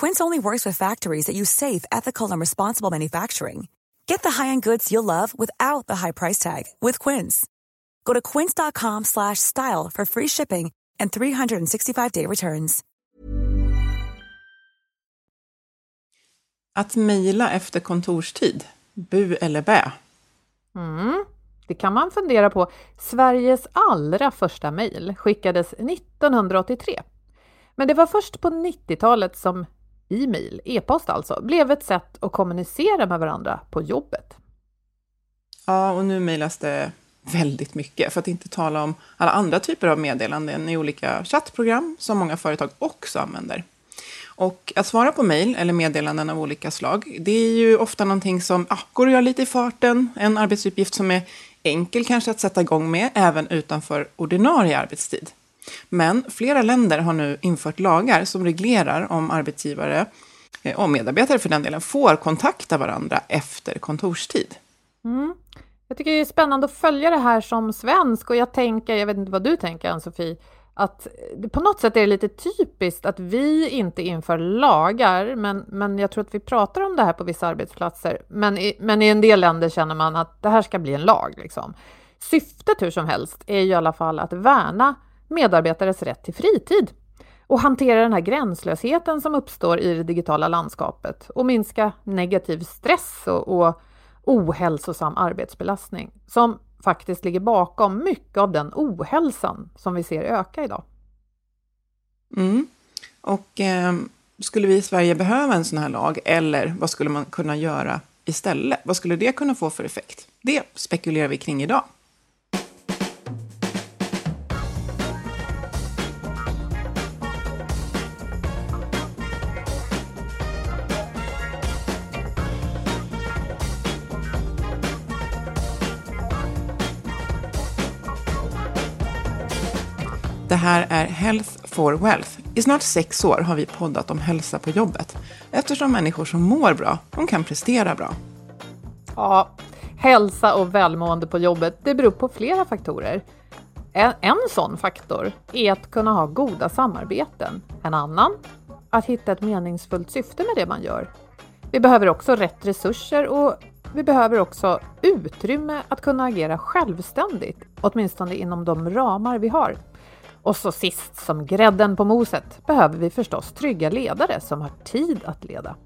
Quince only works with factories that use safe, ethical, and responsible manufacturing. Get the high-end goods you'll love without the high price tag with Quince. Go to quince.com/style for free shipping and 365-day returns. Att mejla efter kontorstid, bu eller bä? Mm, det kan man fundera på. Sveriges allra första mejl skickades 1983. Men det var först på 90-talet som e-mail, e-post alltså, blev ett sätt att kommunicera med varandra på jobbet. Ja, och nu mejlas det väldigt mycket, för att inte tala om alla andra typer av meddelanden i olika chattprogram som många företag också använder. Och att svara på mejl eller meddelanden av olika slag, det är ju ofta någonting som ja, går att göra lite i farten, en arbetsuppgift som är enkel kanske att sätta igång med, även utanför ordinarie arbetstid. Men flera länder har nu infört lagar som reglerar om arbetsgivare eh, och medarbetare för den delen får kontakta varandra efter kontorstid. Mm. Jag tycker det är spännande att följa det här som svensk och jag tänker, jag vet inte vad du tänker Ann-Sofie, att på något sätt är det lite typiskt att vi inte inför lagar, men, men jag tror att vi pratar om det här på vissa arbetsplatser. Men i, men i en del länder känner man att det här ska bli en lag. Liksom. Syftet hur som helst är ju i alla fall att värna medarbetares rätt till fritid och hantera den här gränslösheten som uppstår i det digitala landskapet och minska negativ stress och, och ohälsosam arbetsbelastning som faktiskt ligger bakom mycket av den ohälsan som vi ser öka idag. Mm. Och eh, skulle vi i Sverige behöva en sån här lag eller vad skulle man kunna göra istället? Vad skulle det kunna få för effekt? Det spekulerar vi kring idag. Det här är Health for Wealth. I snart sex år har vi poddat om hälsa på jobbet. Eftersom människor som mår bra, de kan prestera bra. Ja, hälsa och välmående på jobbet, det beror på flera faktorer. En, en sån faktor är att kunna ha goda samarbeten. En annan, att hitta ett meningsfullt syfte med det man gör. Vi behöver också rätt resurser och vi behöver också utrymme att kunna agera självständigt, åtminstone inom de ramar vi har. Och så sist som grädden på moset behöver vi förstås trygga ledare som har tid att leda.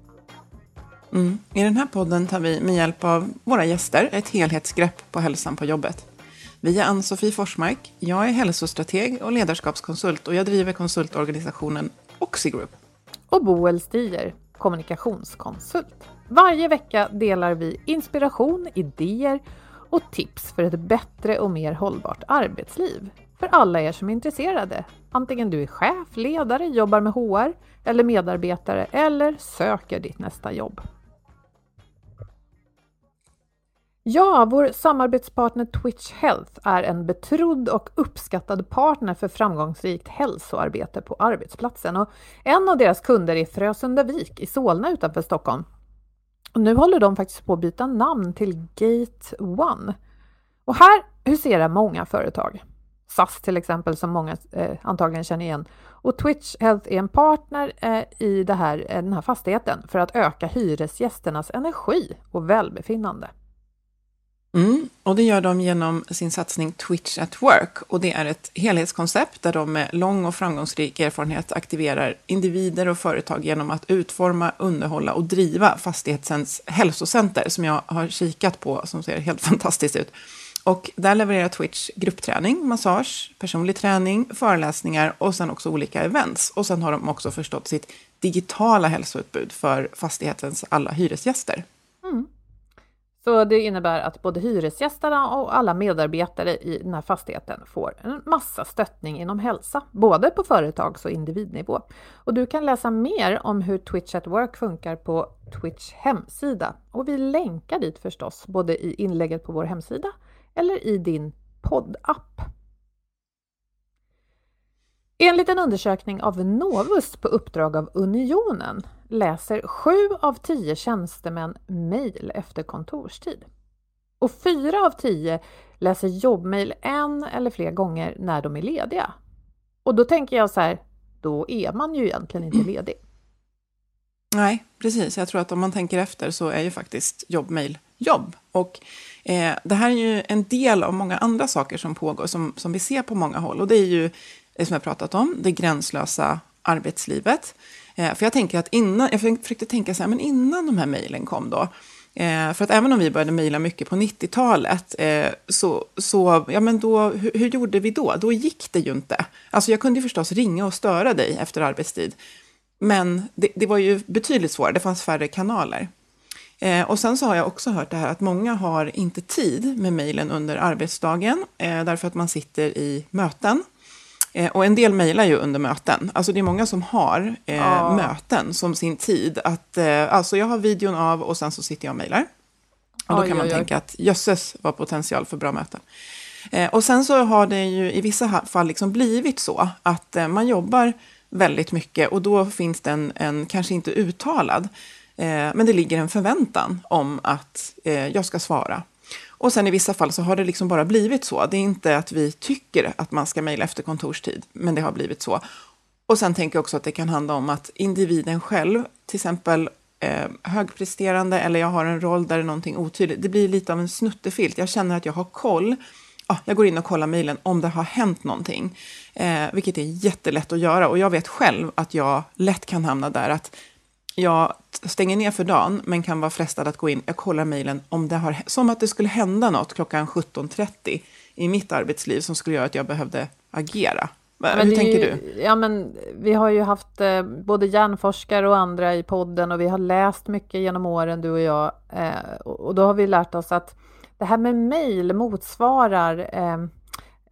Mm. I den här podden tar vi med hjälp av våra gäster ett helhetsgrepp på hälsan på jobbet. Vi är Ann-Sofie Forsmark, jag är hälsostrateg och ledarskapskonsult och jag driver konsultorganisationen Oxigroup. Och Boel Stier, kommunikationskonsult. Varje vecka delar vi inspiration, idéer och tips för ett bättre och mer hållbart arbetsliv för alla er som är intresserade. Antingen du är chef, ledare, jobbar med HR eller medarbetare eller söker ditt nästa jobb. Ja, vår samarbetspartner Twitch Health är en betrodd och uppskattad partner för framgångsrikt hälsoarbete på arbetsplatsen. Och en av deras kunder är Frösundavik i Solna utanför Stockholm. Och nu håller de faktiskt på att byta namn till Gate One. Och här huserar många företag. SAS till exempel som många eh, antagligen känner igen. Och Twitch Health är en partner eh, i det här, eh, den här fastigheten för att öka hyresgästernas energi och välbefinnande. Mm, och det gör de genom sin satsning Twitch at Work. Och det är ett helhetskoncept där de med lång och framgångsrik erfarenhet aktiverar individer och företag genom att utforma, underhålla och driva fastighetens hälsocenter som jag har kikat på, som ser helt fantastiskt ut. Och där levererar Twitch gruppträning, massage, personlig träning, föreläsningar och sen också olika events. Och sen har de också förstått sitt digitala hälsoutbud för fastighetens alla hyresgäster. Mm. Så det innebär att både hyresgästerna och alla medarbetare i den här fastigheten får en massa stöttning inom hälsa, både på företags och individnivå. Och du kan läsa mer om hur Twitch at Work funkar på Twitch hemsida och vi länkar dit förstås, både i inlägget på vår hemsida eller i din poddapp. Enligt en undersökning av Novus på uppdrag av Unionen läser 7 av 10 tjänstemän mejl efter kontorstid. Och 4 av 10 läser jobbmejl en eller fler gånger när de är lediga. Och då tänker jag så här, då är man ju egentligen inte ledig. Nej, precis. Jag tror att om man tänker efter så är ju faktiskt jobbmejl jobb. Och eh, det här är ju en del av många andra saker som pågår, som, som vi ser på många håll. Och det är ju det som jag pratat om, det gränslösa arbetslivet. Eh, för jag tänker att innan, jag försökte tänka så här, men innan de här mejlen kom då, eh, för att även om vi började mejla mycket på 90-talet, eh, så, så ja, men då, hur, hur, gjorde vi då? Då gick det ju inte. Alltså jag kunde ju förstås ringa och störa dig efter arbetstid, men det, det var ju betydligt svårare, det fanns färre kanaler. Eh, och sen så har jag också hört det här att många har inte tid med mejlen under arbetsdagen, eh, därför att man sitter i möten. Eh, och en del mejlar ju under möten. Alltså det är många som har eh, ja. möten som sin tid. Att, eh, alltså jag har videon av och sen så sitter jag och mejlar. Och då oj, kan man oj, tänka oj. att jösses var potential för bra möten. Eh, och sen så har det ju i vissa fall liksom blivit så att man jobbar väldigt mycket och då finns det en, en kanske inte uttalad, Eh, men det ligger en förväntan om att eh, jag ska svara och sen i vissa fall så har det liksom bara blivit så. Det är inte att vi tycker att man ska mejla efter kontorstid, men det har blivit så. Och sen tänker jag också att det kan handla om att individen själv, till exempel eh, högpresterande eller jag har en roll där det är någonting otydligt. Det blir lite av en snuttefilt. Jag känner att jag har koll. Ah, jag går in och kollar mejlen om det har hänt någonting, eh, vilket är jättelätt att göra. Och jag vet själv att jag lätt kan hamna där att jag stänger ner för dagen, men kan vara frestad att gå in. Jag kollar mejlen om det har, som att det skulle hända något klockan 17.30 i mitt arbetsliv som skulle göra att jag behövde agera. Men Hur tänker ju, du? Ja, men vi har ju haft eh, både hjärnforskare och andra i podden och vi har läst mycket genom åren, du och jag. Eh, och då har vi lärt oss att det här med mejl motsvarar eh,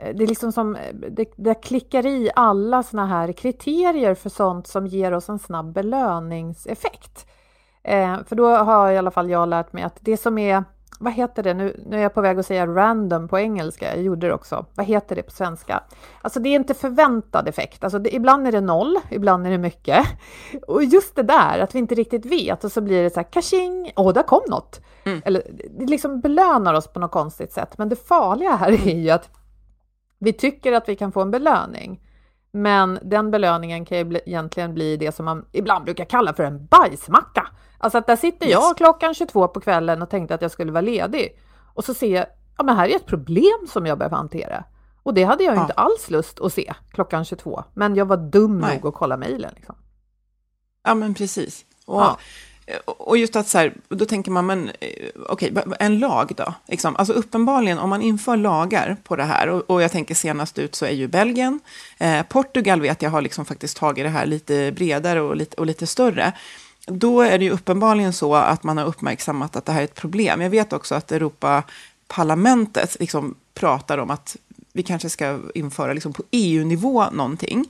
det är liksom som, eh, det, det klickar i alla såna här kriterier för sånt som ger oss en snabb belöningseffekt. Eh, för då har i alla fall jag lärt mig att det som är, vad heter det, nu, nu är jag på väg att säga random på engelska, jag gjorde det också, vad heter det på svenska? Alltså det är inte förväntad effekt, alltså det, ibland är det noll, ibland är det mycket. Och just det där, att vi inte riktigt vet och så blir det så här kaching, åh, där kom något. Mm. Eller det liksom belönar oss på något konstigt sätt, men det farliga här är ju att vi tycker att vi kan få en belöning, men den belöningen kan ju bli, egentligen bli det som man ibland brukar kalla för en bajsmacka. Alltså att där sitter jag klockan 22 på kvällen och tänkte att jag skulle vara ledig och så ser jag, ja men här är ett problem som jag behöver hantera. Och det hade jag ja. inte alls lust att se klockan 22, men jag var dum Nej. nog att kolla mejlen. Liksom. Ja men precis. Och ja. Eh, och just att så här, då tänker man, men eh, okej, okay, en lag då? Liksom. Alltså uppenbarligen, om man inför lagar på det här, och, och jag tänker senast ut så är ju Belgien, eh, Portugal vet jag har liksom faktiskt tagit det här lite bredare och lite, och lite större. Då är det ju uppenbarligen så att man har uppmärksammat att det här är ett problem. Jag vet också att Europaparlamentet liksom pratar om att vi kanske ska införa liksom på EU-nivå någonting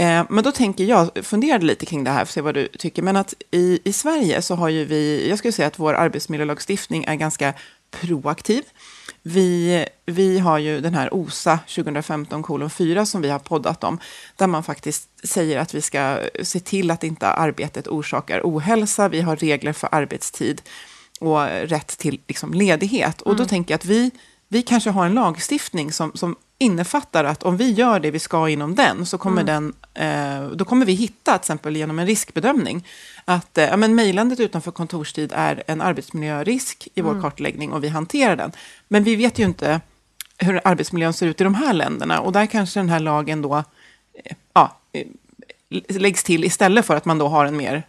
Eh, men då tänker jag, funderade lite kring det här, för att se vad du tycker, men att i, i Sverige så har ju vi, jag skulle säga att vår arbetsmiljölagstiftning är ganska proaktiv. Vi, vi har ju den här OSA 2015 kolon 4 som vi har poddat om, där man faktiskt säger att vi ska se till att inte arbetet orsakar ohälsa. Vi har regler för arbetstid och rätt till liksom, ledighet. Och då mm. tänker jag att vi, vi kanske har en lagstiftning som, som innefattar att om vi gör det vi ska inom den, så kommer mm. den, eh, då kommer vi hitta, till exempel genom en riskbedömning, att eh, ja, men mejlandet utanför kontorstid är en arbetsmiljörisk i vår mm. kartläggning och vi hanterar den. Men vi vet ju inte hur arbetsmiljön ser ut i de här länderna och där kanske den här lagen då eh, ja, eh, läggs till istället för att man då har en mer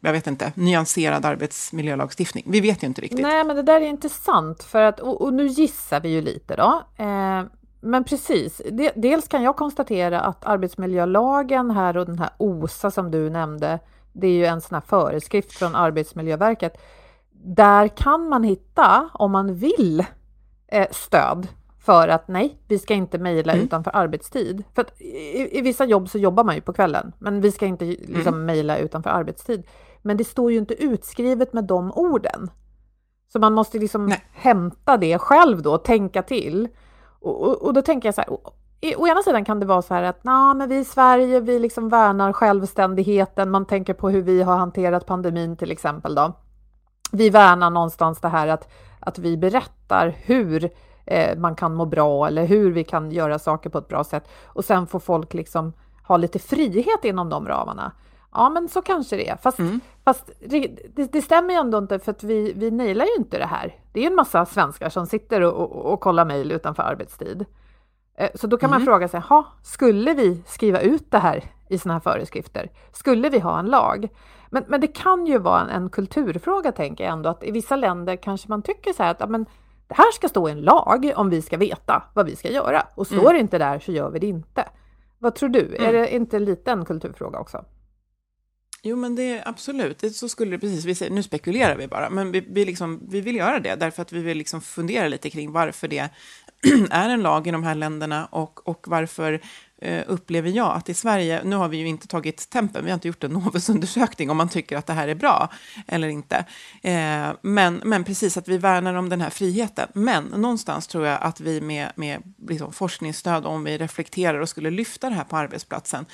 jag vet inte, nyanserad arbetsmiljölagstiftning. Vi vet ju inte riktigt. Nej, men det där är intressant för att, och, och nu gissar vi ju lite då. Eh, men precis, dels kan jag konstatera att arbetsmiljölagen här och den här OSA som du nämnde, det är ju en sån här föreskrift från Arbetsmiljöverket. Där kan man hitta, om man vill, eh, stöd för att nej, vi ska inte mejla mm. utanför arbetstid. För i, i, vissa jobb så jobbar man ju på kvällen, men vi ska inte liksom mm. mejla utanför arbetstid. Men det står ju inte utskrivet med de orden. Så man måste liksom nej. hämta det själv då, tänka till. Och, och, och, då tänker jag så här, å ena sidan kan det vara så här att nah, men vi i Sverige, vi liksom värnar självständigheten, man tänker på hur vi har hanterat pandemin till exempel då. Vi värnar någonstans det här att, att vi berättar hur eh, man kan må bra eller hur vi kan göra saker på ett bra sätt och sen får folk liksom ha lite frihet inom de ramarna. Ja, men så kanske det är. Fast, mm. fast det, det, stämmer ju ändå inte för att vi, vi nailar ju inte det här. Det är en massa svenskar som sitter och, och, och kollar mejl utanför arbetstid. Eh, så då kan mm. man fråga sig, ha, skulle vi skriva ut det här i sådana här föreskrifter? Skulle vi ha en lag? Men, men det kan ju vara en, en, kulturfråga, tänker jag ändå, att i vissa länder kanske man tycker så här att men, det här ska stå i en lag om vi ska veta vad vi ska göra. Och står mm. det inte där så gör vi det inte. Vad tror du? Mm. Är det inte lite en kulturfråga också? Jo, men det är absolut, det, så skulle det precis, vi säger, nu spekulerar vi bara, men vi, vi, liksom, vi vill göra det därför att vi vill liksom fundera lite kring varför det är en lag i de här länderna och, och varför eh, upplever jag att i Sverige, nu har vi ju inte tagit tempen, vi har inte gjort en Novusundersökning om man tycker att det här är bra eller inte. Eh, men, men precis att vi värnar om den här friheten. Men någonstans tror jag att vi med, med liksom forskningsstöd, om vi reflekterar och skulle lyfta det här på arbetsplatsen,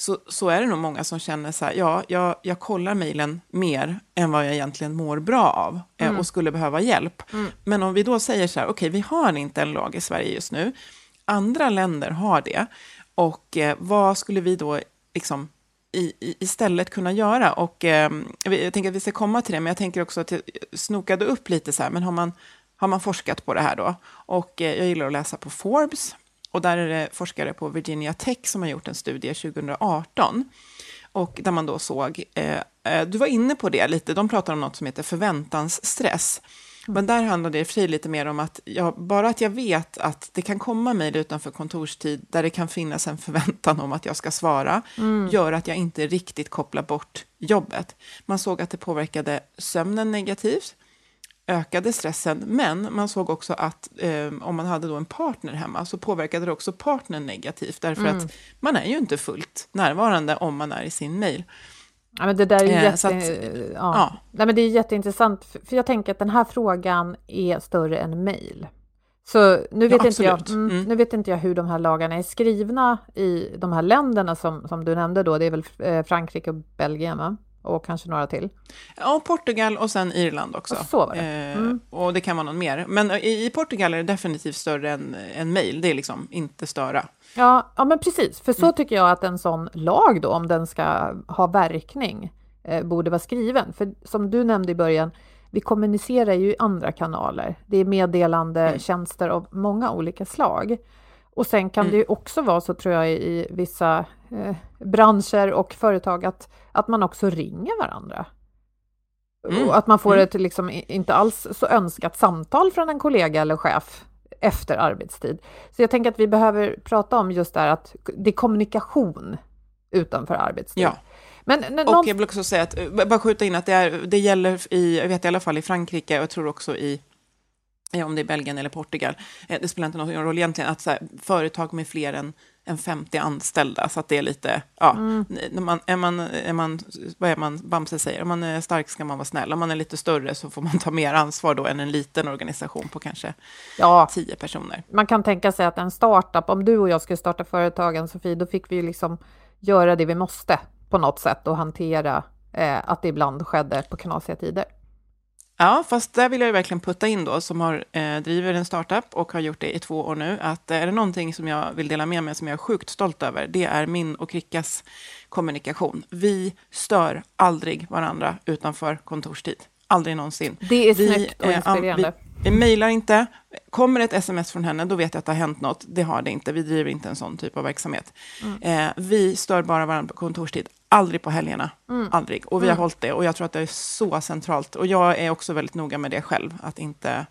så, så är det nog många som känner så här, ja, jag, jag kollar mejlen mer än vad jag egentligen mår bra av eh, mm. och skulle behöva hjälp. Mm. Men om vi då säger så här, okej, okay, vi har inte en lag i Sverige just nu, andra länder har det, och eh, vad skulle vi då liksom i, i, istället kunna göra? Och eh, jag tänker att vi ska komma till det, men jag tänker också att jag snokade upp lite så här, men har man, har man forskat på det här då? Och eh, jag gillar att läsa på Forbes, och där är det forskare på Virginia Tech som har gjort en studie 2018. Och där man då såg, eh, eh, du var inne på det lite, de pratar om något som heter förväntansstress. Men där handlar det för lite mer om att jag, bara att jag vet att det kan komma mejl utanför kontorstid där det kan finnas en förväntan om att jag ska svara, mm. gör att jag inte riktigt kopplar bort jobbet. Man såg att det påverkade sömnen negativt ökade stressen, men man såg också att eh, om man hade då en partner hemma så påverkade det också partnern negativt, därför mm. att man är ju inte fullt närvarande om man är i sin mail. Ja, men det där är, eh, jätte... att, ja. ja. Nej, men det är jätteintressant, för jag tänker att den här frågan är större än mejl. Så nu vet, ja, inte jag, mm, mm. nu vet inte jag hur de här lagarna är skrivna i de här länderna som, som du nämnde då, det är väl eh, Frankrike och Belgien, va? Och kanske några till. Ja, Portugal och sen Irland också. Och så var det. Eh, mm. Eh, och det kan vara någon mer. Men i, i Portugal är det definitivt större än, än mail. Det är liksom inte störa. Ja, ja men precis. För så mm. tycker jag att en sån lag då, om den ska ha verkning, eh, borde vara skriven. För som du nämnde i början, vi kommunicerar ju i andra kanaler. Det är meddelande mm. tjänster av många olika slag. Och sen kan mm. det ju också vara så, tror jag, i vissa eh, branscher och företag att, att man också ringer varandra. Mm. Och att man får mm. ett liksom, inte alls så önskat samtal från en kollega eller chef efter arbetstid. Så jag tänker att vi behöver prata om just det här att det är kommunikation utanför arbetstid. Ja. Men, men, och någon... jag vill också säga att, eh, bara skjuta in att det, är, det gäller i, jag vet i alla fall i Frankrike och jag tror också i om det är Belgien eller Portugal, eh, det spelar inte någon roll egentligen, att här, företag med fler än, än 50 anställda, så att det är lite, ja, mm. när man, är, man, är man, vad är man, Bamse säger, om man är stark ska man vara snäll, om man är lite större så får man ta mer ansvar då än en liten organisation på kanske ja, 10 personer. Man kan tänka sig att en startup, om du och jag skulle starta företagen, Sofie, då fick vi ju liksom göra det vi måste på något sätt och hantera eh, att det ibland skedde på knasiga tider. Ja, fast där vill jag verkligen putta in då, som har eh, driver en startup och har gjort det i två år nu, att är det någonting som jag vill dela med mig, som jag är sjukt stolt över, det är min och Krickas kommunikation. Vi stör aldrig varandra utanför kontorstid. Aldrig någonsin. Det är snyggt och eh, inspirerande. Eh, vi, vi mejlar inte. Kommer ett sms från henne, då vet jag att det har hänt något. Det har det inte. Vi driver inte en sån typ av verksamhet. Mm. Eh, vi stör bara varandra på kontorstid. Aldrig på helgerna. Mm. Aldrig. Och vi har mm. hållit det. Och jag tror att det är så centralt. Och jag är också väldigt noga med det själv. Att inte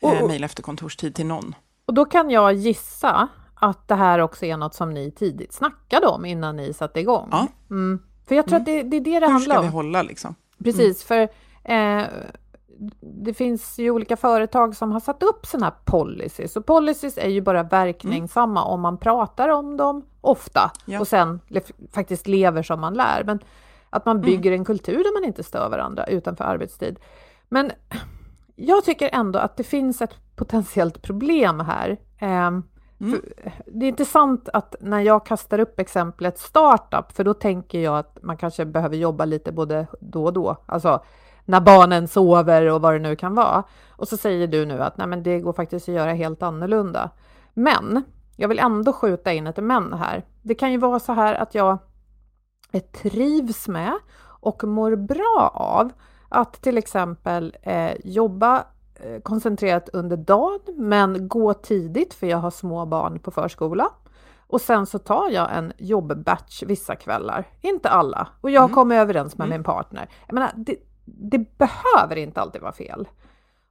eh, mejla efter kontorstid till någon. Och då kan jag gissa att det här också är något som ni tidigt snackade om innan ni satte igång. Ja. Mm. För jag tror att det, det, är det det Hur handlar om. Hur ska vi hålla liksom? Precis, mm. för eh, det finns ju olika företag som har satt upp sådana här policies och policies är ju bara verkningsamma mm. om man pratar om dem ofta ja. och sen faktiskt lever som man lär. Men att man mm. bygger mm. en kultur där man inte stör varandra utanför arbetstid. Men jag tycker ändå att det finns ett potentiellt problem här. Eh, Mm. Det är intressant att när jag kastar upp exemplet startup, för då tänker jag att man kanske behöver jobba lite både då och då, alltså när barnen sover och vad det nu kan vara. Och så säger du nu att nej, men det går faktiskt att göra helt annorlunda. Men jag vill ändå skjuta in ett men här. Det kan ju vara så här att jag trivs med och mår bra av att till exempel eh, jobba Eh, koncentrerat under dagen, men gå tidigt för jag har små barn på förskola. Och sen så tar jag en jobbbatch vissa kvällar, inte alla. Och jag mm. kommer överens med mm. min partner. Jag menar, det, det, behöver inte alltid vara fel.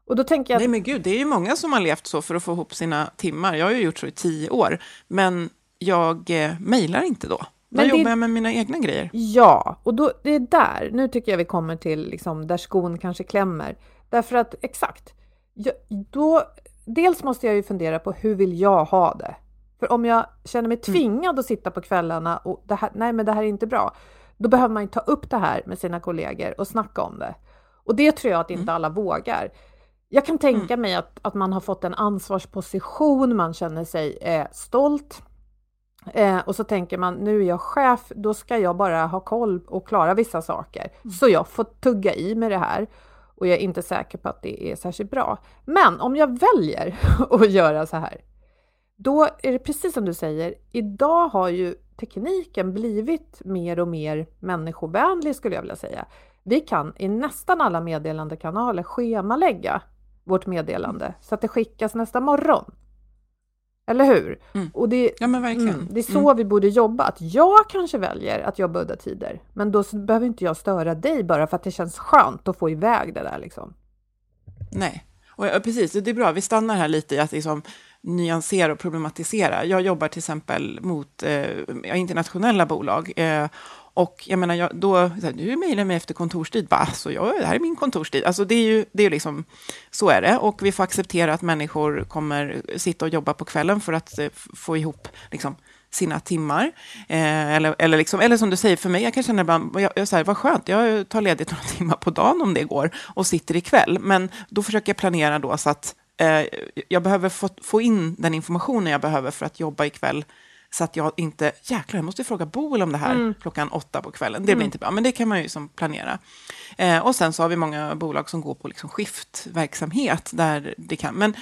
Och då tänker jag... Nej men gud, det är ju många som har levt så för att få ihop sina timmar. Jag har ju gjort så i tio år, men jag eh, mejlar inte då. Då men jobbar jag med mina egna grejer. Ja, och då, det är där, nu tycker jag vi kommer till liksom, där skon kanske klämmer. Därför att exakt, jag, då, dels måste jag ju fundera på hur vill jag ha det? För om jag känner mig mm. tvingad mm. att sitta på kvällarna och det här, nej men det här är inte bra, då behöver man ju ta upp det här med sina kollegor och snacka om det. Och det tror jag att inte mm. alla vågar. Jag kan tänka mm. mig att, att man har fått en ansvarsposition, man känner sig eh, stolt. Eh, och så tänker man, nu är jag chef, då ska jag bara ha koll och klara vissa saker. Mm. Så jag får tugga i med det här och jag är inte säker på att det är särskilt bra. Men om jag väljer att göra så här, då är det precis som du säger. Idag har ju tekniken blivit mer och mer människovänlig skulle jag vilja säga. Vi kan i nästan alla meddelandekanaler schemalägga vårt meddelande så att det skickas nästa morgon. Eller hur? Mm. Och det, ja. Mm, det är så mm. vi borde jobba. Att jag kanske väljer att jobba udda tider, men då behöver inte jag störa dig bara för att det känns skönt att få iväg det där. Liksom. Nej, och, ja, precis. Det är bra. Vi stannar här lite i att liksom, nyansera och problematisera. Jag jobbar till exempel mot eh, internationella bolag. Eh, och jag menar, jag, då, du mejlar mig efter kontorstid, bara, alltså, jag, det här är min kontorstid. Alltså det är ju, det är liksom, så är det. Och vi får acceptera att människor kommer sitta och jobba på kvällen för att eh, få ihop liksom, sina timmar. Eh, eller, eller, liksom, eller som du säger, för mig, jag kan känna ibland, jag, jag, så här, vad skönt, jag tar ledigt några timmar på dagen om det går och sitter ikväll. Men då försöker jag planera då så att eh, jag behöver få, få in den informationen jag behöver för att jobba ikväll så att jag inte, jäklar, jag måste fråga Boel om det här mm. klockan åtta på kvällen. Det blir mm. inte bra, men det kan man ju som planera. Eh, och sen så har vi många bolag som går på liksom skiftverksamhet där det kan. Men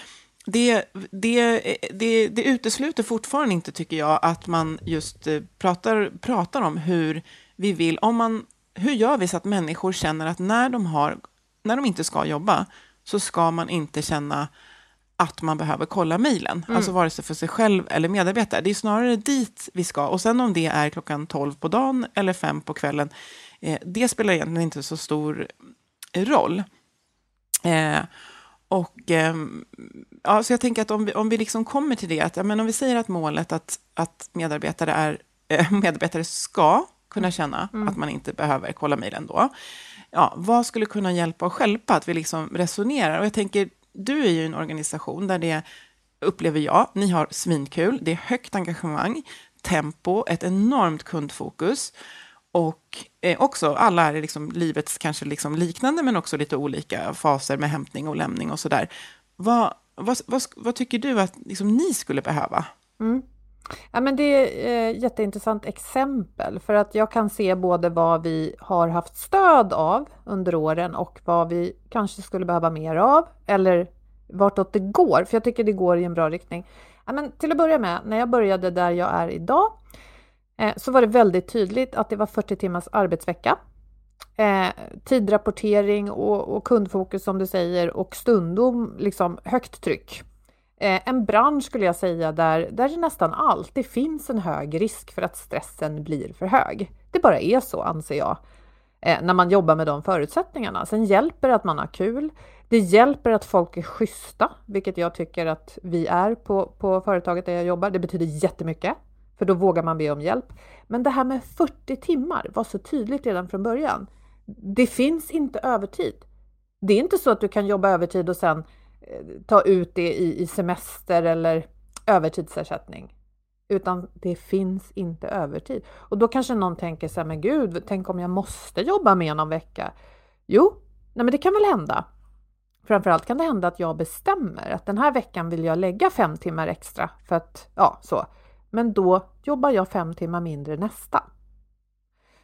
det, det, det, det utesluter fortfarande inte, tycker jag, att man just eh, pratar, pratar om hur vi vill, om man, hur gör vi så att människor känner att när de, har, när de inte ska jobba, så ska man inte känna att man behöver kolla mejlen, mm. alltså vare sig för sig själv eller medarbetare. Det är snarare dit vi ska. Och sen om det är klockan 12 på dagen eller 5 på kvällen, eh, det spelar egentligen inte så stor roll. Eh, och eh, ja, så jag tänker att om vi, om vi liksom kommer till det, att ja, men om vi säger att målet att, att medarbetare, är, medarbetare ska kunna känna mm. att man inte behöver kolla mejlen då. Ja, vad skulle kunna hjälpa och skälpa att vi liksom resonerar? Och jag tänker, du är ju en organisation där det upplever jag, ni har svinkul, det är högt engagemang, tempo, ett enormt kundfokus. Och eh, också, alla är liksom livets kanske liksom liknande, men också lite olika faser med hämtning och lämning och sådär. Vad, vad, vad, vad tycker du att liksom, ni skulle behöva? Mm. Ja, men det är ett jätteintressant exempel för att jag kan se både vad vi har haft stöd av under åren och vad vi kanske skulle behöva mer av eller vartåt det går, för jag tycker det går i en bra riktning. Ja, men till att börja med, när jag började där jag är idag eh, så var det väldigt tydligt att det var 40 timmars arbetsvecka. Eh, tidrapportering och, och, kundfokus som du säger och stundom liksom högt tryck. Eh, en bransch skulle jag säga där, där det nästan alltid finns en hög risk för att stressen blir för hög. Det bara är så anser jag eh, när man jobbar med de förutsättningarna. Sen hjälper det att man har kul. Det hjälper att folk är schyssta, vilket jag tycker att vi är på, på företaget där jag jobbar. Det betyder jättemycket, för då vågar man be om hjälp. Men det här med 40 timmar var så tydligt redan från början. Det finns inte övertid. Det är inte så att du kan jobba övertid och sen Eh, ta ut det i, i semester eller övertidsersättning. Utan det finns inte övertid. Och då kanske någon tänker så här, men gud, tänk om jag måste jobba mer någon vecka? Jo, nej men det kan väl hända. Framförallt kan det hända att jag bestämmer att den här veckan vill jag lägga fem timmar extra för att, ja, så. Men då jobbar jag fem timmar mindre nästa.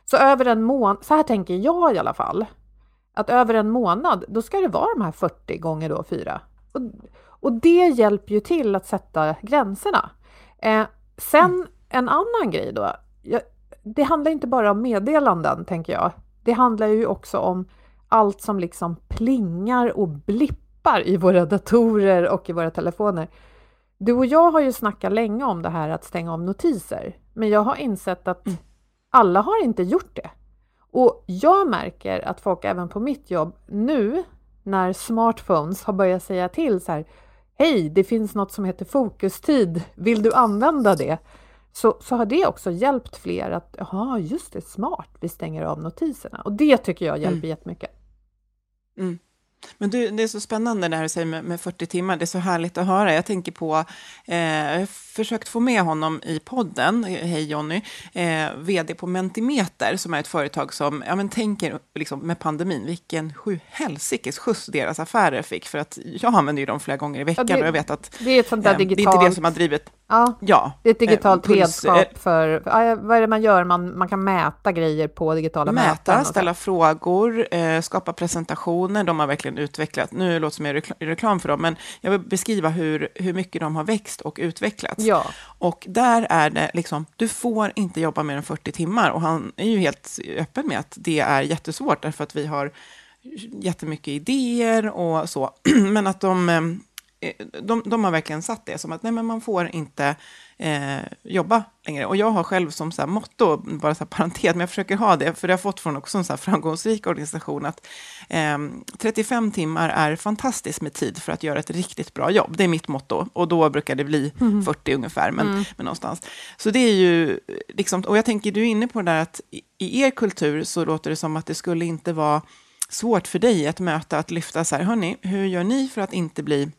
Så över en månad, så här tänker jag i alla fall, att över en månad, då ska det vara de här 40 gånger då 4. Och, och det hjälper ju till att sätta gränserna. Eh, sen mm. en annan grej då, jag, det handlar inte bara om meddelanden tänker jag. Det handlar ju också om allt som liksom plingar och blippar i våra datorer och i våra telefoner. Du och jag har ju snackat länge om det här att stänga om notiser, men jag har insett att mm. alla har inte gjort det. Och jag märker att folk även på mitt jobb nu när smartphones har börjat säga till så här Hej, det finns något som heter fokustid. Vill du använda det? Så, så har det också hjälpt fler att, jaha, just det, smart, vi stänger av notiserna. Och det tycker jag hjälper mm. jättemycket. Mm. Men du, det är så spännande det här du säger med, med 40 timmar. Det är så härligt att höra. Jag tänker på, eh, jag har försökt få med honom i podden, hej Jonny, eh, vd på Mentimeter, som är ett företag som, ja men tänker liksom med pandemin, vilken sjuhelsikes skjuts deras affärer fick. För att jag använder ju dem flera gånger i veckan ja, det, och jag vet att det är, ett sånt där eh, digitalt, det är inte det som har drivit... Ja, ja det är ett digitalt eh, redskap för, vad är det man gör? Man, man kan mäta grejer på digitala mäta, mätaren. Mäta, ställa frågor, eh, skapa presentationer. De har verkligen utvecklat, nu låter det som jag reklam för dem, men jag vill beskriva hur, hur mycket de har växt och utvecklats. Ja. Och där är det liksom, du får inte jobba mer än 40 timmar. Och han är ju helt öppen med att det är jättesvårt, därför att vi har jättemycket idéer och så. Men att de, eh, de, de har verkligen satt det som att nej, men man får inte eh, jobba längre. Och jag har själv som så här motto, bara så här parentes, men jag försöker ha det, för det har jag fått från också en så här framgångsrik organisation, att eh, 35 timmar är fantastiskt med tid för att göra ett riktigt bra jobb. Det är mitt motto. Och då brukar det bli mm. 40 ungefär, men, mm. men någonstans. Så det är ju, liksom, och jag tänker, du är inne på det där att i, i er kultur så låter det som att det skulle inte vara svårt för dig att möta, att lyfta så här, hörni, hur gör ni för att inte bli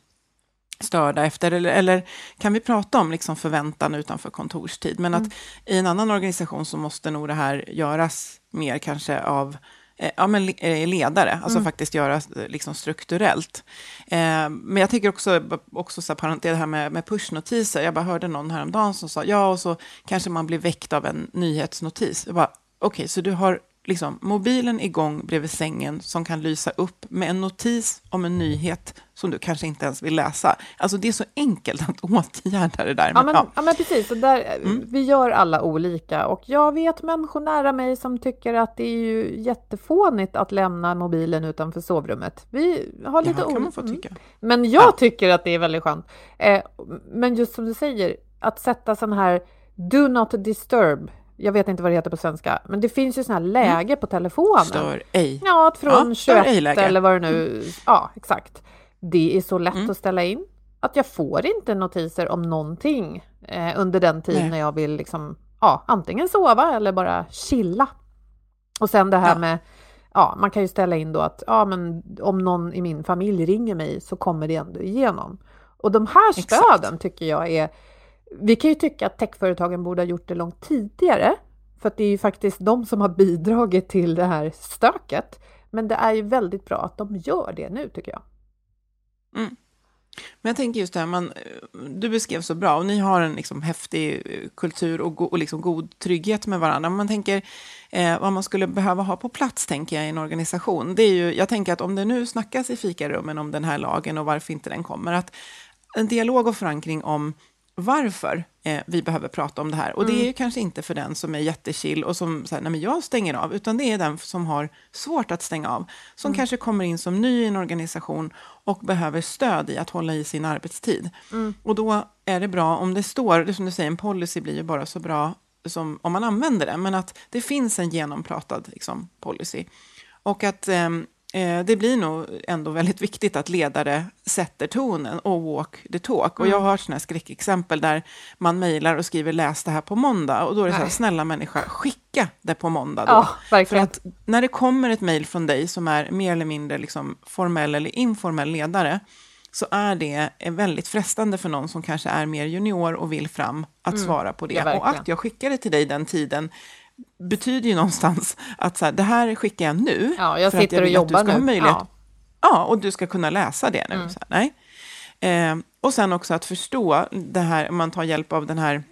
störda efter, eller, eller kan vi prata om liksom förväntan utanför kontorstid? Men mm. att i en annan organisation så måste nog det här göras mer kanske av eh, ja, men eh, ledare, alltså mm. faktiskt göras liksom strukturellt. Eh, men jag tycker också, också så här, det här med, med pushnotiser, jag bara hörde någon häromdagen som sa, ja, och så kanske man blir väckt av en nyhetsnotis. Jag bara, okej, okay, så du har liksom, mobilen igång bredvid sängen som kan lysa upp med en notis om en nyhet som du kanske inte ens vill läsa. Alltså det är så enkelt att åtgärda det där. Ja, men, ja. ja, men precis. Där, mm. Vi gör alla olika och jag vet människor nära mig som tycker att det är ju jättefånigt att lämna mobilen utanför sovrummet. Vi har lite ja, tycka. Mm. Men jag ja. tycker att det är väldigt skönt. Eh, men just som du säger, att sätta sån här Do not disturb jag vet inte vad det heter på svenska, men det finns ju sådana här läge mm. på telefonen. Stör ej. Ja, att från ja, 21 eller vad det nu... Mm. Ja, exakt. Det är så lätt mm. att ställa in att jag får inte notiser om någonting eh, under den tid när jag vill liksom, ja, antingen sova eller bara chilla. Och sen det här ja. med, ja, man kan ju ställa in då att ja, men om någon i min familj ringer mig så kommer det ändå igenom. Och de här stöden Exakt. tycker jag är vi kan ju tycka att techföretagen borde ha gjort det långt tidigare, för att det är ju faktiskt de som har bidragit till det här stöket. Men det är ju väldigt bra att de gör det nu, tycker jag. Mm. Men jag tänker just det här, man, du beskrev så bra och ni har en liksom häftig eh, kultur och, go, och liksom god trygghet med varandra. Man tänker eh, vad man skulle behöva ha på plats, tänker jag, i en organisation. Det är ju, jag tänker att om det nu snackas i fikarummen om den här lagen och varför inte den kommer, att en dialog och förankring om varför eh, vi behöver prata om det här. Och det är ju mm. kanske inte för den som är jättechill och som säger, nej men jag stänger av, utan det är den som har svårt att stänga av. Som mm. kanske kommer in som ny i en organisation och behöver stöd i att hålla i sin arbetstid. Mm. Och då är det bra om det står, det som du säger, en policy blir ju bara så bra som om man använder det, men att det finns en genompratad liksom, policy. Och att Eh, det blir nog ändå väldigt viktigt att ledare sätter tonen och walk the talk. Mm. Och jag har sådana skräckexempel där man mejlar och skriver läs det här på måndag. Och då är det så här, snälla människa, skicka det på måndag då. Ja, För att när det kommer ett mejl från dig som är mer eller mindre liksom formell eller informell ledare, så är det väldigt frestande för någon som kanske är mer junior och vill fram att mm. svara på det. Ja, och att jag skickade till dig den tiden betyder ju någonstans att så här, det här skickar jag nu. Ja, jag sitter jag och jobbar nu. Möjlighet, ja. ja. och du ska kunna läsa det nu. Mm. Så här, nej. Eh, och sen också att förstå det här, om man tar hjälp av den här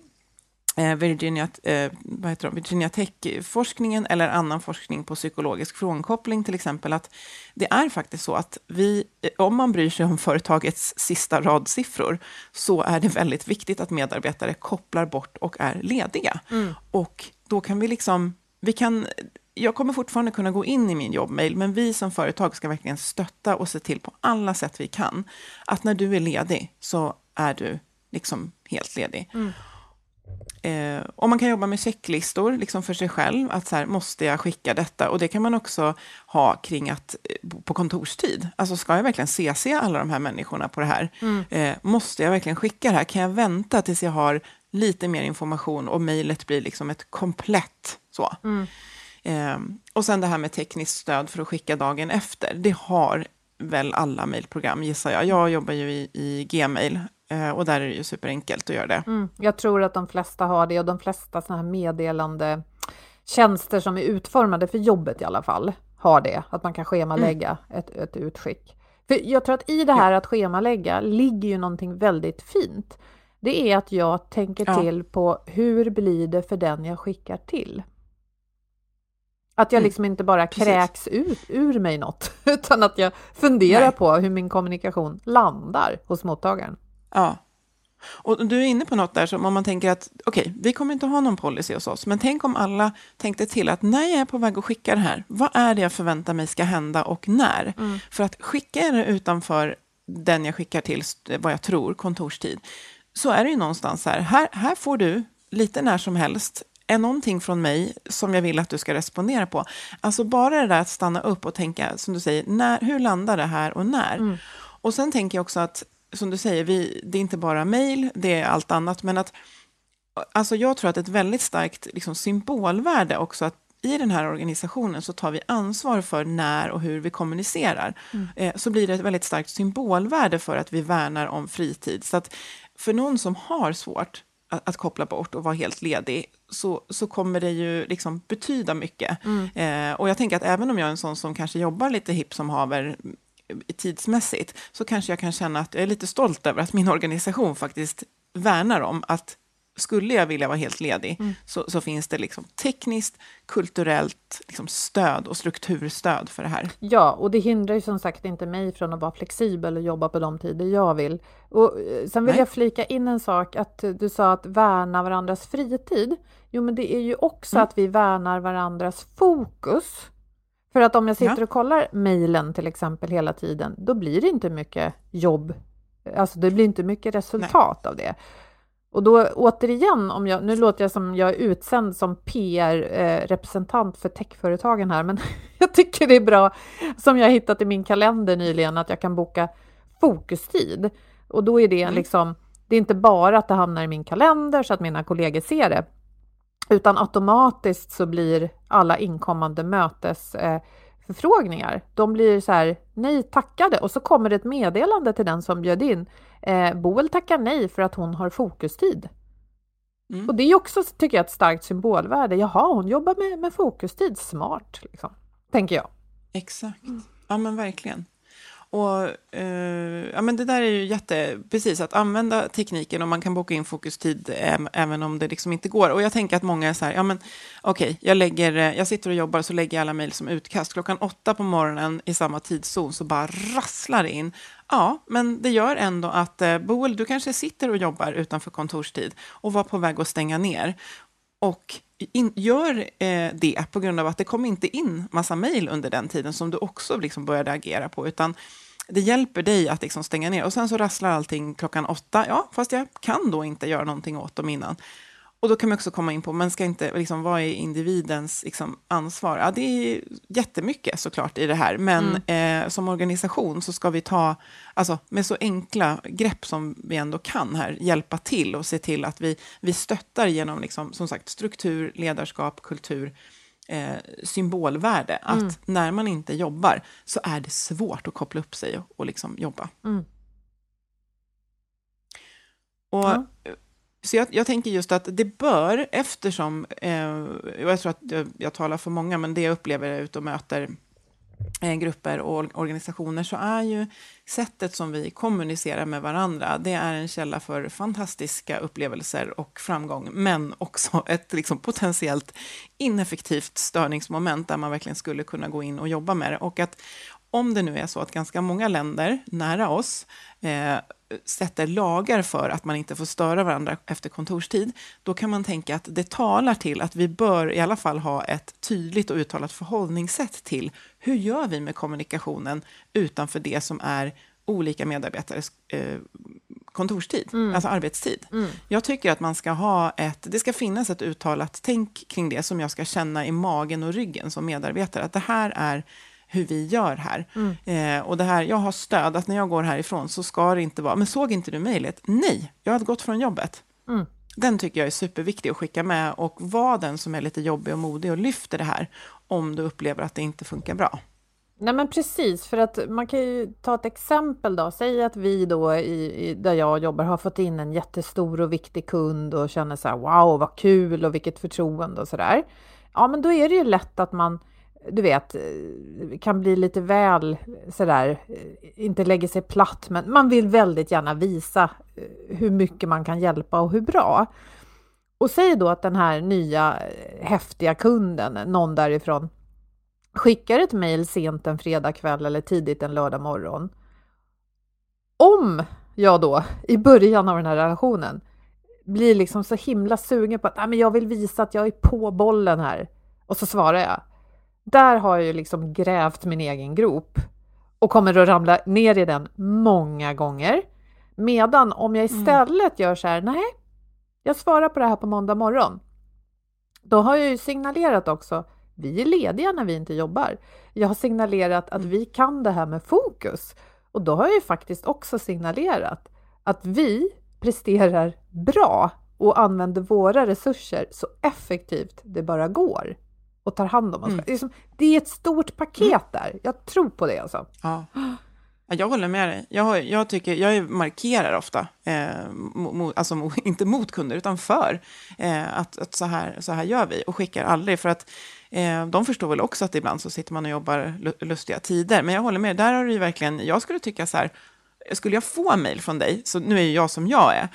eh, Virginia, eh, vad heter det, Virginia Tech-forskningen eller annan forskning på psykologisk frånkoppling till exempel, att det är faktiskt så att vi, eh, om man bryr sig om företagets sista radsiffror, så är det väldigt viktigt att medarbetare kopplar bort och är lediga. Mm. Och då kan vi liksom, vi kan, jag kommer fortfarande kunna gå in i min jobbmail, men vi som företag ska verkligen stötta och se till på alla sätt vi kan, att när du är ledig så är du liksom helt ledig. Mm. Eh, och man kan jobba med checklistor liksom för sig själv, att så här, måste jag skicka detta? Och det kan man också ha kring att eh, på kontorstid, alltså ska jag verkligen CC alla de här människorna på det här? Mm. Eh, måste jag verkligen skicka det här? Kan jag vänta tills jag har lite mer information och mejlet blir liksom ett komplett så. Mm. Eh, och sen det här med tekniskt stöd för att skicka dagen efter. Det har väl alla mejlprogram gissar jag. Jag jobbar ju i, i Gmail eh, och där är det ju superenkelt att göra det. Mm. Jag tror att de flesta har det och de flesta sådana här meddelande tjänster som är utformade för jobbet i alla fall har det, att man kan schemalägga mm. ett, ett utskick. För jag tror att i det här att schemalägga ligger ju någonting väldigt fint det är att jag tänker ja. till på hur blir det för den jag skickar till? Att jag mm. liksom inte bara kräks ut ur mig något, utan att jag funderar Nej. på hur min kommunikation landar hos mottagaren. Ja. Och du är inne på något där som om man tänker att okej, okay, vi kommer inte ha någon policy hos oss, men tänk om alla tänkte till att när jag är på väg att skicka det här, vad är det jag förväntar mig ska hända och när? Mm. För att skicka det utanför den jag skickar till, vad jag tror, kontorstid, så är det ju någonstans här, här, här får du lite när som helst är någonting från mig som jag vill att du ska respondera på. Alltså bara det där att stanna upp och tänka, som du säger, när, hur landar det här och när? Mm. Och sen tänker jag också att, som du säger, vi, det är inte bara mejl, det är allt annat, men att alltså jag tror att ett väldigt starkt liksom, symbolvärde också att i den här organisationen så tar vi ansvar för när och hur vi kommunicerar. Mm. Eh, så blir det ett väldigt starkt symbolvärde för att vi värnar om fritid. Så att för någon som har svårt att, att, koppla bort och vara helt ledig, så, så kommer det ju liksom betyda mycket. Mm. Eh, och jag tänker att även om jag är en sån som kanske jobbar lite hipp som haver tidsmässigt, så kanske jag kan känna att jag är lite stolt över att min organisation faktiskt värnar om att skulle jag vilja vara helt ledig mm. så, så, finns det liksom tekniskt, kulturellt liksom stöd och strukturstöd för det här. Ja, och det hindrar ju som sagt inte mig från att vara flexibel och jobba på de tider jag vill. Och eh, sen vill Nej. jag flika in en sak, att du sa att värna varandras fritid. Jo, men det är ju också mm. att vi värnar varandras fokus. För att om jag sitter ja. och kollar mejlen till exempel hela tiden, då blir det inte mycket jobb. Alltså det blir inte mycket resultat Nej. av det. Och då återigen, om jag, nu låter jag som jag är utsänd som PR-representant eh, för techföretagen här, men jag tycker det är bra, som jag hittat i min kalender nyligen, att jag kan boka fokustid. Och då är det mm. liksom, det är inte bara att det hamnar i min kalender så att mina kollegor ser det, utan automatiskt så blir alla inkommande mötesförfrågningar, eh, de blir så här, nej tackade, och så kommer det ett meddelande till den som bjöd in, Eh, Boel tackar nej för att hon har fokustid. Mm. Och det är också, tycker jag, ett starkt symbolvärde. Jaha, hon jobbar med, med fokustid, smart, liksom, tänker jag. Exakt. Ja, men verkligen. Och, eh, ja, men det där är ju jätte... Precis, att använda tekniken och man kan boka in fokustid även om det liksom inte går. Och jag tänker att många är så här, ja men okej, okay, jag, lägger, eh, jag sitter och jobbar och så lägger jag alla mejl som utkast. Klockan åtta på morgonen i samma tidszon så bara rasslar det in. Ja, men det gör ändå att eh, Boel, du kanske sitter och jobbar utanför kontorstid och var på väg att stänga ner. Och in, gör eh, det på grund av att det kom inte in massa mejl under den tiden som du också liksom började agera på, utan det hjälper dig att liksom stänga ner. Och sen så rasslar allting klockan åtta. Ja, fast jag kan då inte göra någonting åt dem innan. Och då kan man också komma in på, men ska inte, liksom, vad är individens liksom, ansvar? Ja, det är jättemycket såklart i det här, men mm. eh, som organisation så ska vi ta, alltså med så enkla grepp som vi ändå kan här, hjälpa till och se till att vi, vi stöttar genom, liksom, som sagt, struktur, ledarskap, kultur, eh, symbolvärde. Att mm. när man inte jobbar så är det svårt att koppla upp sig och, och liksom jobba. Mm. Och ja. Så jag, jag, tänker just att det bör, eftersom, eh, jag tror att jag, jag, talar för många, men det jag upplever är ute och möter eh, grupper och organisationer, så är ju sättet som vi kommunicerar med varandra, det är en källa för fantastiska upplevelser och framgång, men också ett liksom, potentiellt ineffektivt störningsmoment där man verkligen skulle kunna gå in och jobba med det. Och att om det nu är så att ganska många länder nära oss eh, sätter lagar för att man inte får störa varandra efter kontorstid, då kan man tänka att det talar till att vi bör i alla fall ha ett tydligt och uttalat förhållningssätt till hur gör vi med kommunikationen utanför det som är olika medarbetares eh, kontorstid, mm. alltså arbetstid. Mm. Jag tycker att man ska ha ett, det ska finnas ett uttalat tänk kring det som jag ska känna i magen och ryggen som medarbetare, att det här är hur vi gör här. Mm. Eh, och det här, jag har stöd, att när jag går härifrån så ska det inte vara, men såg inte du mejlet? Nej, jag hade gått från jobbet. Mm. Den tycker jag är superviktig att skicka med och var den som är lite jobbig och modig och lyfter det här om du upplever att det inte funkar bra. Nej men precis, för att man kan ju ta ett exempel då. Säg att vi då i, i, där jag jobbar har fått in en jättestor och viktig kund och känner så här wow vad kul och vilket förtroende och så där. Ja men då är det ju lätt att man du vet, eh, kan bli lite väl sådär, eh, inte lägger sig platt, men man vill väldigt gärna visa eh, hur mycket man kan hjälpa och hur bra. Och säg då att den här nya häftiga kunden, någon därifrån, skickar ett mejl sent en fredagkväll eller tidigt en lördag morgon. Om jag då i början av den här relationen blir liksom så himla sugen på att ah, men jag vill visa att jag är på bollen här och så svarar jag där har jag ju liksom grävt min egen grop och kommer att ramla ner i den många gånger. Medan om jag mm. istället mm. gör så här, nej, jag svarar på det här på måndag morgon. Då har jag ju signalerat också, vi är lediga när vi inte jobbar. Jag har signalerat att vi kan det här med fokus och då har jag ju faktiskt också signalerat att vi presterar bra och använder våra resurser så effektivt det bara går och tar hand om oss mm. det, är det är ett stort paket mm. där. Jag tror på det alltså. Ja. Jag håller med dig. Jag, jag, tycker, jag markerar ofta, eh, mot, alltså inte mot kunder, utan för eh, att, att så, här, så här gör vi och skickar aldrig. För att eh, de förstår väl också att ibland så sitter man och jobbar lustiga tider. Men jag håller med, där har du ju verkligen, jag skulle tycka så här, skulle jag få mejl från dig, så nu är ju jag som jag är,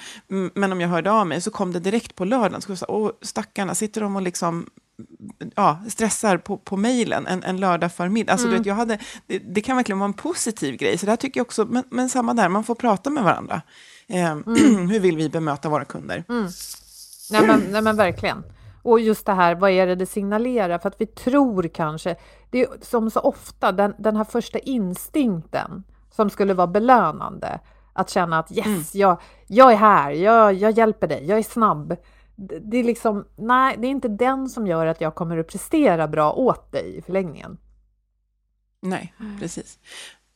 men om jag hörde av mig så kom det direkt på lördagen, så skulle jag säga, åh stackarna, sitter de och liksom ja, stressar på, på mejlen en, en lördag förmiddag. Alltså, mm. du vet, jag hade, det, det, kan verkligen vara en positiv grej. Så det tycker jag också, men, men samma där, man får prata med varandra. Eh, mm. hur vill vi bemöta våra kunder? Mm. Nej, men, nej men verkligen. Och just det här, vad är det det signalerar? För att vi tror kanske, det är som så ofta, den, den här första instinkten som skulle vara belönande, att känna att yes, mm. jag, jag är här, jag, jag hjälper dig, jag är snabb det är liksom, nej, det är inte den som gör att jag kommer att prestera bra åt dig i förlängningen. Nej, precis.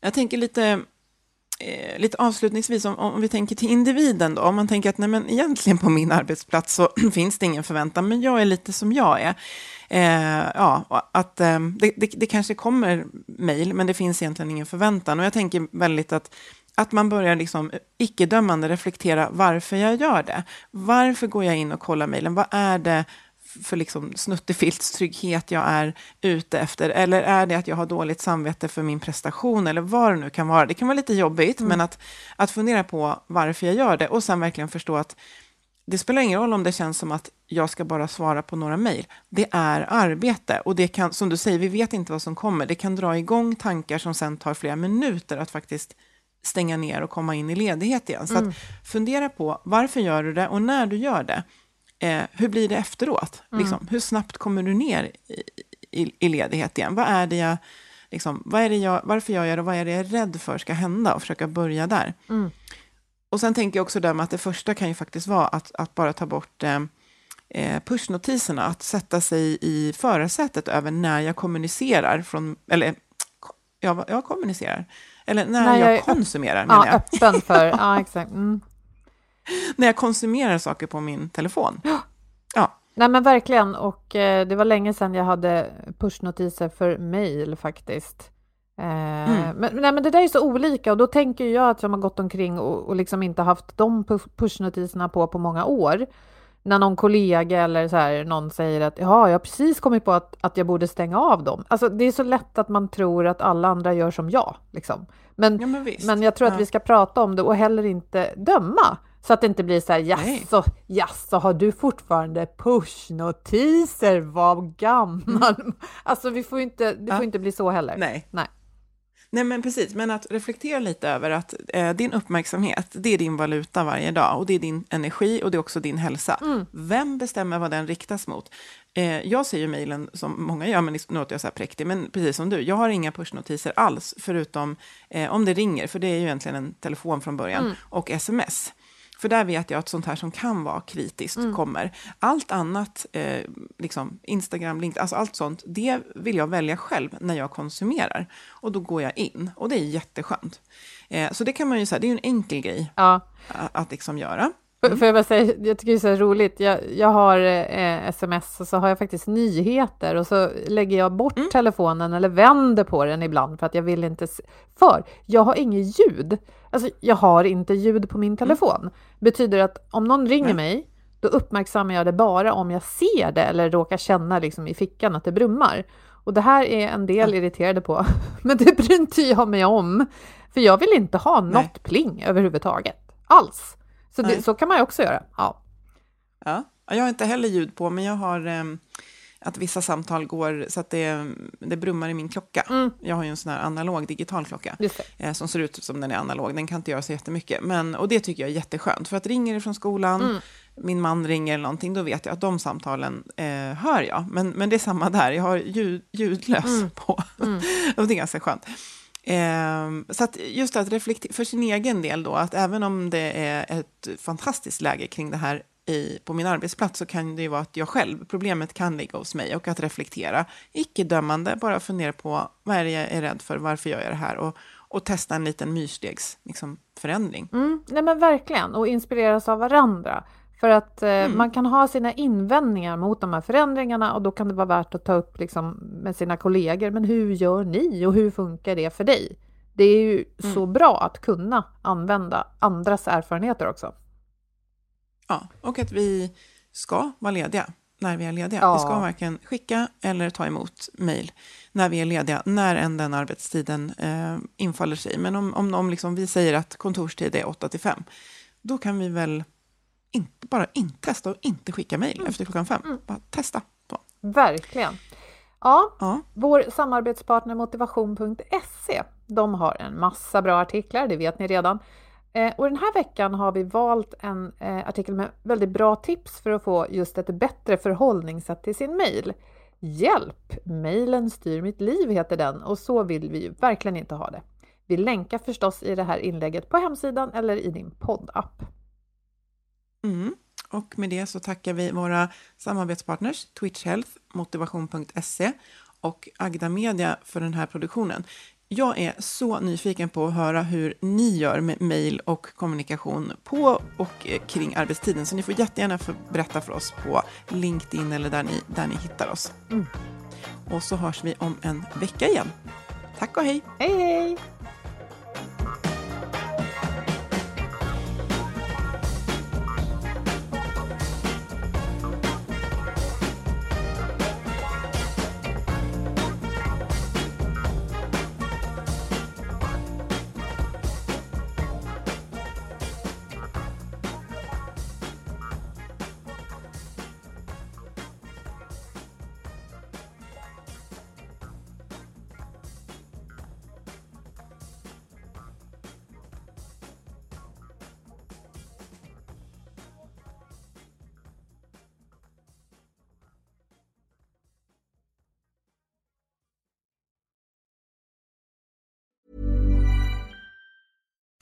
Jag tänker lite, eh, lite avslutningsvis, om, om, vi tänker till individen då, om man tänker att nej, men egentligen på min arbetsplats så finns det ingen förväntan, men jag är lite som jag är. Eh, ja, att eh, det, det, det kanske kommer mejl, men det finns egentligen ingen förväntan. Och jag tänker väldigt att att man börjar liksom icke-dömande reflektera varför jag gör det. Varför går jag in och kollar mejlen? Vad är det för liksom trygghet jag är ute efter? Eller är det att jag har dåligt samvete för min prestation? Eller vad det nu kan vara. Det kan vara lite jobbigt, mm. men att, att fundera på varför jag gör det och sen verkligen förstå att det spelar ingen roll om det känns som att jag ska bara svara på några mejl. Det är arbete och det kan, som du säger, vi vet inte vad som kommer. Det kan dra igång tankar som sen tar flera minuter att faktiskt stänga ner och komma in i ledighet igen. Så mm. att fundera på varför gör du det och när du gör det, eh, hur blir det efteråt? Mm. Liksom, hur snabbt kommer du ner i, i, i, ledighet igen? Vad är det jag, liksom, vad är det jag, varför gör jag det och vad är det jag är rädd för ska hända och försöka börja där. Mm. Och sen tänker jag också där med att det första kan ju faktiskt vara att, att bara ta bort eh, eh pushnotiserna, att sätta sig i förarsätet över när jag kommunicerar, från, eller ja, jag kommunicerar, eller när, när jag, jag konsumerar, menar ja, jag. öppen för, ja exakt. Mm. när jag konsumerar saker på min telefon. Ja. Nej men verkligen, och eh, det var länge sedan jag hade pushnotiser för mail faktiskt. Eh, mm. men, nej, men det där är så olika och då tänker jag att jag har gått omkring och, och liksom inte haft de pushnotiserna på på många år. När någon kollega eller så här, någon säger att ja, jag har precis kommit på att, att jag borde stänga av dem. Alltså, det är så lätt att man tror att alla andra gör som jag. Liksom. Men, ja, men, men, jag tror att ja. vi ska prata om det och heller inte döma. Så att det inte blir så här, jaså, jaså, har du fortfarande pushnotiser? Vad gammal? Mm. Alltså, vi får inte, det får inte bli så heller. Nej. Nej. Nej, men precis. Men att reflektera lite över att eh, din uppmärksamhet, det är din valuta varje dag och det är din energi och det är också din hälsa. Mm. Vem bestämmer vad den riktas mot? Eh, jag ser ju mejlen som många gör, men nu låter jag så här präktig, men precis som du, jag har inga pushnotiser alls, förutom eh, om det ringer, för det är ju egentligen en telefon från början, mm. och sms. För där vet jag att sånt här som kan vara kritiskt mm. kommer. Allt annat, eh, liksom Instagram, LinkedIn, alltså allt sånt, det vill jag välja själv när jag konsumerar. Och då går jag in och det är jätteskönt. Eh, så det kan man ju säga, det är ju en enkel grej ja. att, att liksom göra. Mm. Får jag bara säga, jag tycker det är så roligt, jag, jag har eh, sms och så har jag faktiskt nyheter och så lägger jag bort mm. telefonen eller vänder på den ibland för att jag vill inte... För jag har inget ljud. Alltså jag har inte ljud på min mm. telefon. Mm. Betyder att om någon ringer mig, då uppmärksammar jag det bara om jag ser det eller råkar känna liksom i fickan att det brummar. Och det här är en del irriterade på, men det bryr inte jag mig om. För jag vill inte ha något Nej. pling överhuvudtaget, alls. Så, det, så kan man ju också göra. Ja. ja. Jag har inte heller ljud på, men jag har eh, att vissa samtal går så att det, det brummar i min klocka. Mm. Jag har ju en sån här analog digital klocka eh, som ser ut som den är analog. Den kan inte göra så jättemycket, men, och det tycker jag är jätteskönt. För att ringer det från skolan, mm. min man ringer eller någonting, då vet jag att de samtalen eh, hör jag. Men, men det är samma där, jag har ljud, ljudlös mm. på. Mm. och det är ganska skönt. Eh, så att just att reflektera för sin egen del då, att även om det är ett fantastiskt läge kring det här i, på min arbetsplats så kan det ju vara att jag själv, problemet kan ligga hos mig och att reflektera, icke-dömande, bara fundera på vad är det jag är rädd för, varför gör jag det här och, och testa en liten myrstegs liksom, förändring. Mm, nej men verkligen, och inspireras av varandra. För att eh, mm. man kan ha sina invändningar mot de här förändringarna och då kan det vara värt att ta upp liksom, med sina kollegor. Men hur gör ni och hur funkar det för dig? Det är ju mm. så bra att kunna använda andras erfarenheter också. Ja, och att vi ska vara lediga när vi är lediga. Ja. Vi ska varken skicka eller ta emot mejl när vi är lediga, när än den arbetstiden eh, infaller sig. Men om, om, om liksom vi säger att kontorstid är 8 till 5, då kan vi väl inte, bara inte testa och inte skicka mejl mm. efter klockan fem. Mm. Bara testa. Då. Verkligen. Ja, ja, vår samarbetspartner motivation.se, de har en massa bra artiklar, det vet ni redan. Eh, och den här veckan har vi valt en eh, artikel med väldigt bra tips för att få just ett bättre förhållningssätt till sin mejl. Hjälp! Mejlen styr mitt liv heter den och så vill vi ju verkligen inte ha det. Vi länkar förstås i det här inlägget på hemsidan eller i din poddapp. Mm. Och med det så tackar vi våra samarbetspartners Twitch Health, motivation.se och Agda Media för den här produktionen. Jag är så nyfiken på att höra hur ni gör med mejl och kommunikation på och kring arbetstiden. Så ni får jättegärna berätta för oss på LinkedIn eller där ni, där ni hittar oss. Mm. Och så hörs vi om en vecka igen. Tack och hej! Hej hej!